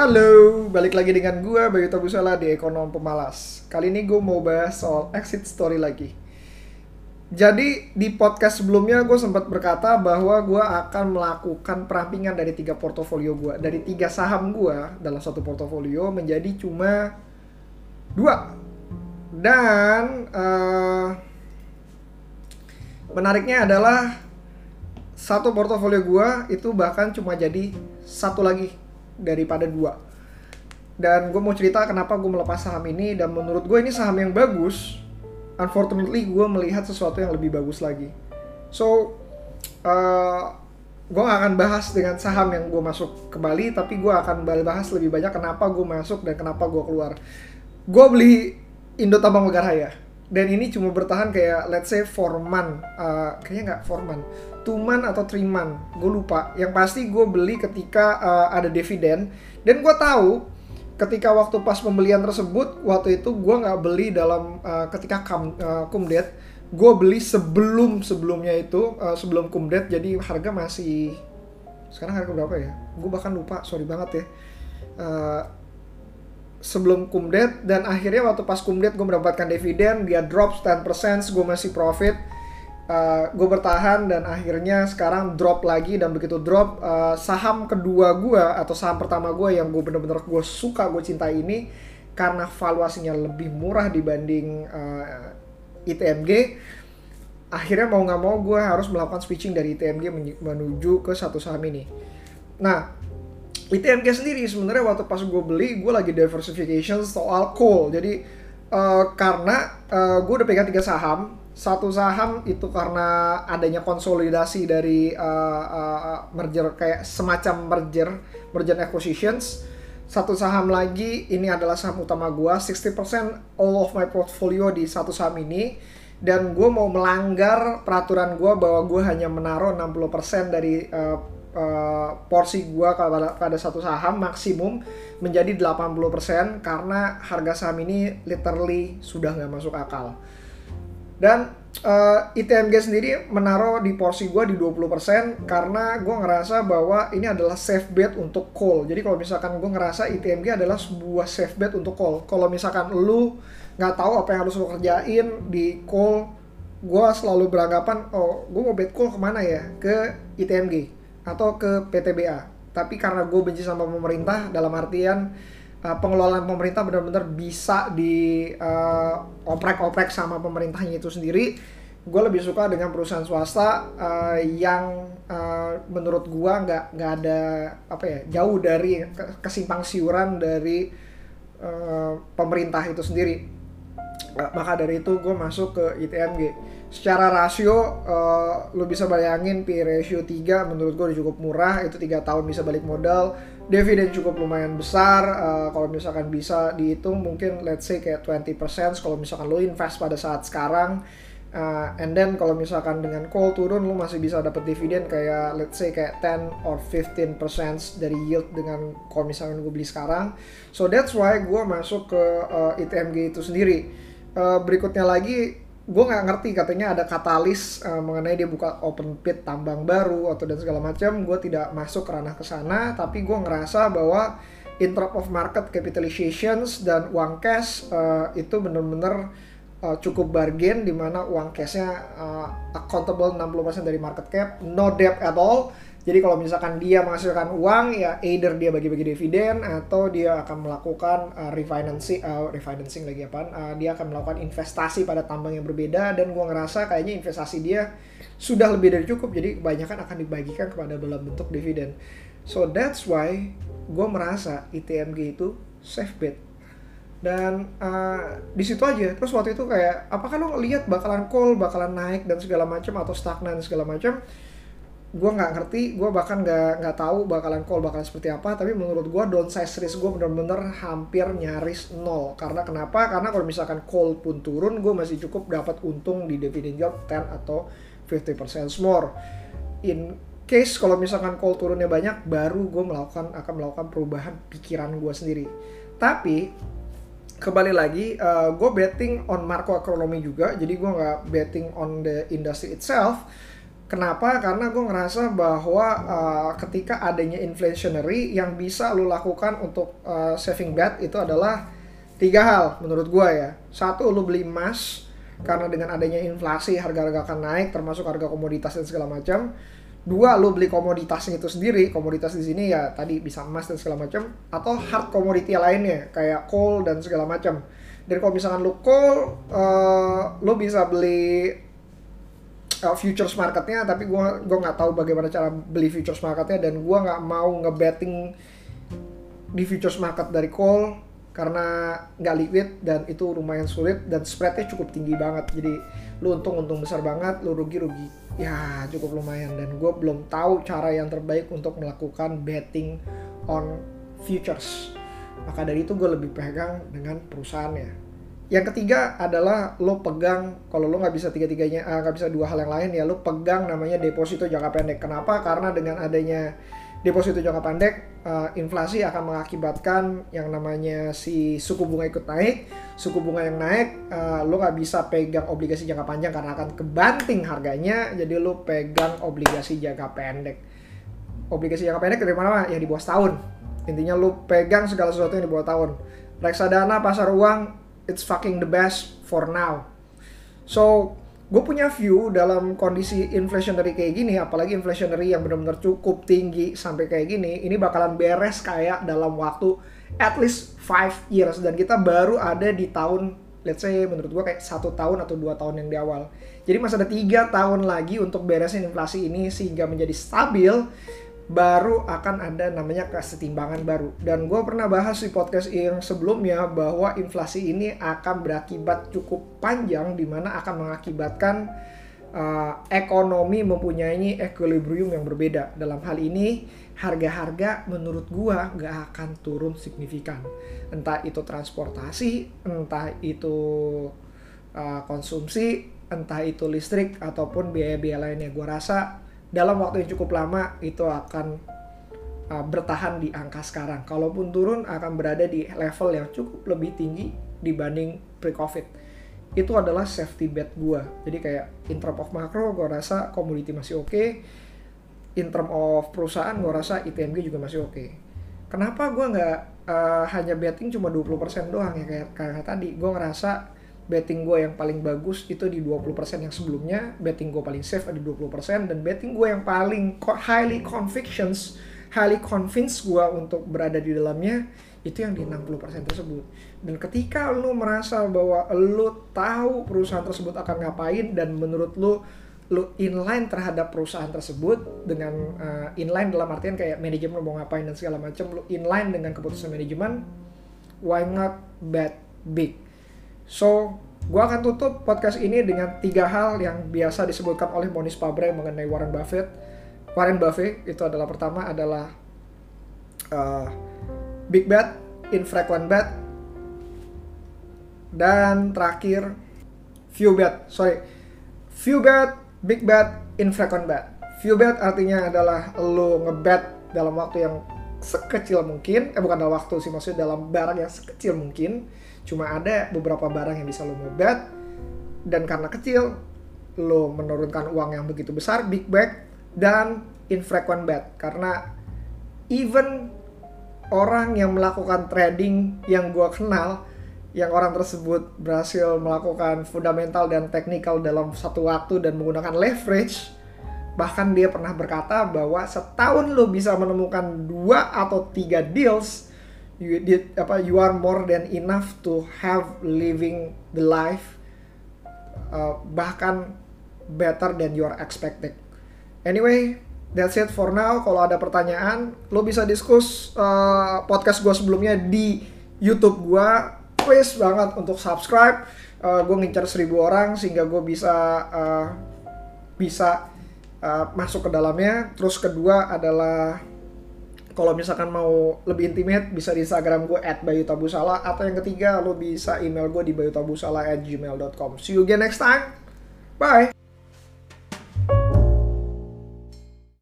Halo, balik lagi dengan gue Bayu Tabusala di Ekonom Pemalas. Kali ini gue mau bahas soal exit story lagi. Jadi di podcast sebelumnya gue sempat berkata bahwa gue akan melakukan perampingan dari tiga portofolio gue, dari tiga saham gue dalam satu portofolio menjadi cuma dua. Dan uh, menariknya adalah satu portofolio gue itu bahkan cuma jadi satu lagi daripada dua. Dan gue mau cerita kenapa gue melepas saham ini dan menurut gue ini saham yang bagus unfortunately gue melihat sesuatu yang lebih bagus lagi. So, uh, gue gak akan bahas dengan saham yang gue masuk ke Bali, tapi gue akan bahas lebih banyak kenapa gue masuk dan kenapa gue keluar. Gue beli Indo Tambang Megaraya, dan ini cuma bertahan kayak let's say 4 month, uh, kayaknya nggak 4 month, 2 month atau 3 month, gue lupa. Yang pasti gue beli ketika uh, ada dividen, dan gue tahu ketika waktu pas pembelian tersebut waktu itu gue nggak beli dalam uh, ketika kam, uh, kumdet gue beli sebelum sebelumnya itu uh, sebelum kumdet. Jadi harga masih sekarang harga berapa ya? Gue bahkan lupa. Sorry banget ya. Uh, sebelum kumdet dan akhirnya waktu pas kumdet gue mendapatkan dividen dia drop 10% gue masih profit uh, eh, gue bertahan dan akhirnya sekarang drop lagi dan begitu drop uh, saham kedua gue atau saham pertama gue yang gue bener-bener gue suka gue cintai ini karena valuasinya lebih murah dibanding uh, eh, ITMG akhirnya mau nggak mau gue harus melakukan switching dari ITMG menuju ke satu saham ini. Nah ITMG sendiri sebenarnya waktu pas gue beli gue lagi diversification soal coal. Jadi uh, karena uh, gue udah pegang tiga saham. Satu saham itu karena adanya konsolidasi dari uh, uh, merger kayak semacam merger merger acquisitions. Satu saham lagi ini adalah saham utama gua 60% all of my portfolio di satu saham ini. Dan gue mau melanggar peraturan gue bahwa gue hanya menaruh 60% dari uh, uh, porsi gue pada, pada satu saham maksimum menjadi 80% karena harga saham ini literally sudah nggak masuk akal. Dan uh, eh, ITMG sendiri menaruh di porsi gue di 20% karena gue ngerasa bahwa ini adalah safe bet untuk call. Jadi kalau misalkan gue ngerasa ITMG adalah sebuah safe bet untuk call. Kalau misalkan lu nggak tahu apa yang harus lo kerjain di call, gue selalu beranggapan, oh gue mau bet call ke mana ya? Ke ITMG atau ke PTBA. Tapi karena gue benci sama pemerintah dalam artian uh, pengelolaan pemerintah benar-benar bisa di uh, oprek-oprek sama pemerintahnya itu sendiri gue lebih suka dengan perusahaan swasta uh, yang uh, menurut gue nggak nggak ada apa ya jauh dari kesimpang siuran dari uh, pemerintah itu sendiri uh, maka dari itu gue masuk ke ITMG secara rasio uh, lo bisa bayangin P ratio 3 menurut gue udah cukup murah. Itu tiga tahun bisa balik modal. Dividen cukup lumayan besar. Uh, kalau misalkan bisa dihitung mungkin let's say kayak 20% kalau misalkan lo invest pada saat sekarang. Uh, and then kalau misalkan dengan call turun lo masih bisa dapat dividen kayak let's say kayak 10 or 15% dari yield dengan kalau misalkan gue beli sekarang. So that's why gue masuk ke uh, ITMG itu sendiri. Uh, berikutnya lagi gue nggak ngerti katanya ada katalis uh, mengenai dia buka open pit tambang baru atau dan segala macam. Gue tidak masuk ke ranah ke sana tapi gue ngerasa bahwa in of market capitalizations dan uang cash uh, itu bener-bener uh, cukup bargain di mana uang cashnya uh, accountable 60% dari market cap no debt at all jadi kalau misalkan dia menghasilkan uang ya either dia bagi-bagi dividen atau dia akan melakukan uh, refinancing uh, refinancing lagi apa? Uh, dia akan melakukan investasi pada tambang yang berbeda dan gua ngerasa kayaknya investasi dia sudah lebih dari cukup jadi kebanyakan akan dibagikan kepada dalam bentuk dividen. So that's why gue merasa ITMG itu safe bet dan uh, di situ aja terus waktu itu kayak apakah lo lihat bakalan call bakalan naik dan segala macam atau stagnan segala macam gue nggak ngerti gue bahkan nggak nggak tahu bakalan call bakalan seperti apa tapi menurut gue downsize risk gue bener-bener hampir nyaris nol. Karena kenapa? Karena kalau misalkan call pun turun gue masih cukup dapat untung di dividend yield 10 atau 50% more. In case kalau misalkan call turunnya banyak baru gue melakukan akan melakukan perubahan pikiran gue sendiri. Tapi kembali lagi uh, eh, gue betting on ekonomi juga jadi gue nggak betting on the industry itself Kenapa? Karena gue ngerasa bahwa uh, ketika adanya inflationary yang bisa lo lakukan untuk uh, saving bet itu adalah tiga hal menurut gue ya. Satu, lo beli emas karena dengan adanya inflasi harga-harga akan naik termasuk harga komoditas dan segala macam. Dua, lo beli komoditasnya itu sendiri. Komoditas di sini ya tadi bisa emas dan segala macam atau hard commodity lainnya kayak coal dan segala macam. Dan kalau misalkan lo coal, uh, lo bisa beli uh, futures marketnya tapi gue gue nggak tahu bagaimana cara beli futures marketnya dan gue nggak mau ngebetting di futures market dari call karena nggak liquid dan itu lumayan sulit dan spreadnya cukup tinggi banget. Jadi lu untung untung besar banget lu rugi rugi ya cukup lumayan. Dan gue belum tahu cara yang terbaik untuk melakukan betting on futures. Maka dari itu gue lebih pegang dengan perusahaannya yang ketiga adalah lo pegang kalau lo nggak bisa tiga tiganya ah, nggak uh, bisa dua hal yang lain ya lo pegang namanya deposito jangka pendek. Kenapa? Karena dengan adanya deposito jangka pendek uh, inflasi akan mengakibatkan yang namanya si suku bunga ikut naik. Suku bunga yang naik uh, lo nggak bisa pegang obligasi jangka panjang karena akan kebanting harganya jadi lo pegang obligasi jangka pendek. Obligasi jangka pendek dari mana? Ya di bawah tahun intinya lo pegang segala sesuatu yang di bawah tahun. Reksadana pasar uang it's fucking the best for now. So, gue punya view dalam kondisi inflationary kayak gini, apalagi inflationary yang benar-benar cukup tinggi sampai kayak gini, ini bakalan beres kayak dalam waktu at least 5 years dan kita baru ada di tahun let's say menurut gue kayak satu tahun atau dua tahun yang di awal. Jadi masih ada tiga tahun lagi untuk beresin inflasi ini sehingga menjadi stabil baru akan ada namanya kesetimbangan baru. Dan gue pernah bahas di podcast yang sebelumnya bahwa inflasi ini akan berakibat cukup panjang di mana akan mengakibatkan uh, ekonomi mempunyai equilibrium yang berbeda. Dalam hal ini harga-harga menurut gue gak akan turun signifikan. Entah itu transportasi, entah itu uh, konsumsi, entah itu listrik ataupun biaya-biaya lainnya. Gue rasa dalam waktu yang cukup lama itu akan uh, bertahan di angka sekarang. Kalaupun turun akan berada di level yang cukup lebih tinggi dibanding pre-covid. Itu adalah safety bet gue. Jadi kayak in term of macro gue rasa komoditi masih oke. Okay. In term of perusahaan gue rasa ITMG juga masih oke. Okay. Kenapa gue nggak uh, hanya betting cuma 20% doang ya kayak, kayak tadi. Gue ngerasa betting gue yang paling bagus itu di 20% yang sebelumnya, betting gue paling safe ada 20%, dan betting gue yang paling highly convictions, highly convinced gue untuk berada di dalamnya, itu yang di 60% tersebut. Dan ketika lu merasa bahwa lu tahu perusahaan tersebut akan ngapain, dan menurut lu, lu inline terhadap perusahaan tersebut dengan uh, inline dalam artian kayak manajemen mau ngapain dan segala macam lu inline dengan keputusan manajemen why not bet big So, gue akan tutup podcast ini dengan tiga hal yang biasa disebutkan oleh Monis Pabre mengenai Warren Buffett. Warren Buffett itu adalah pertama adalah uh, big bet, infrequent bet, dan terakhir few bet. Sorry, few bet, big bet, infrequent bet. Few bet artinya adalah lo ngebet dalam waktu yang sekecil mungkin, eh bukan dalam waktu sih maksudnya dalam barang yang sekecil mungkin cuma ada beberapa barang yang bisa lo mau bet dan karena kecil lo menurunkan uang yang begitu besar big bet dan infrequent bet. Karena even orang yang melakukan trading yang gue kenal yang orang tersebut berhasil melakukan fundamental dan teknikal dalam satu waktu dan menggunakan leverage bahkan dia pernah berkata bahwa setahun lo bisa menemukan dua atau tiga deals you did apa you are more than enough to have living the life uh, bahkan better than you are expected. Anyway, that's it for now. Kalau ada pertanyaan, lo bisa diskus uh, podcast gue sebelumnya di YouTube gue. Please banget untuk subscribe. Uh, gue ngincar seribu orang sehingga gue bisa uh, bisa uh, masuk ke dalamnya. Terus kedua adalah kalau misalkan mau lebih intimate bisa di Instagram gue bayutabusala. Atau yang ketiga lo bisa email gue di bayutabusala at gmail.com see you again next time. Bye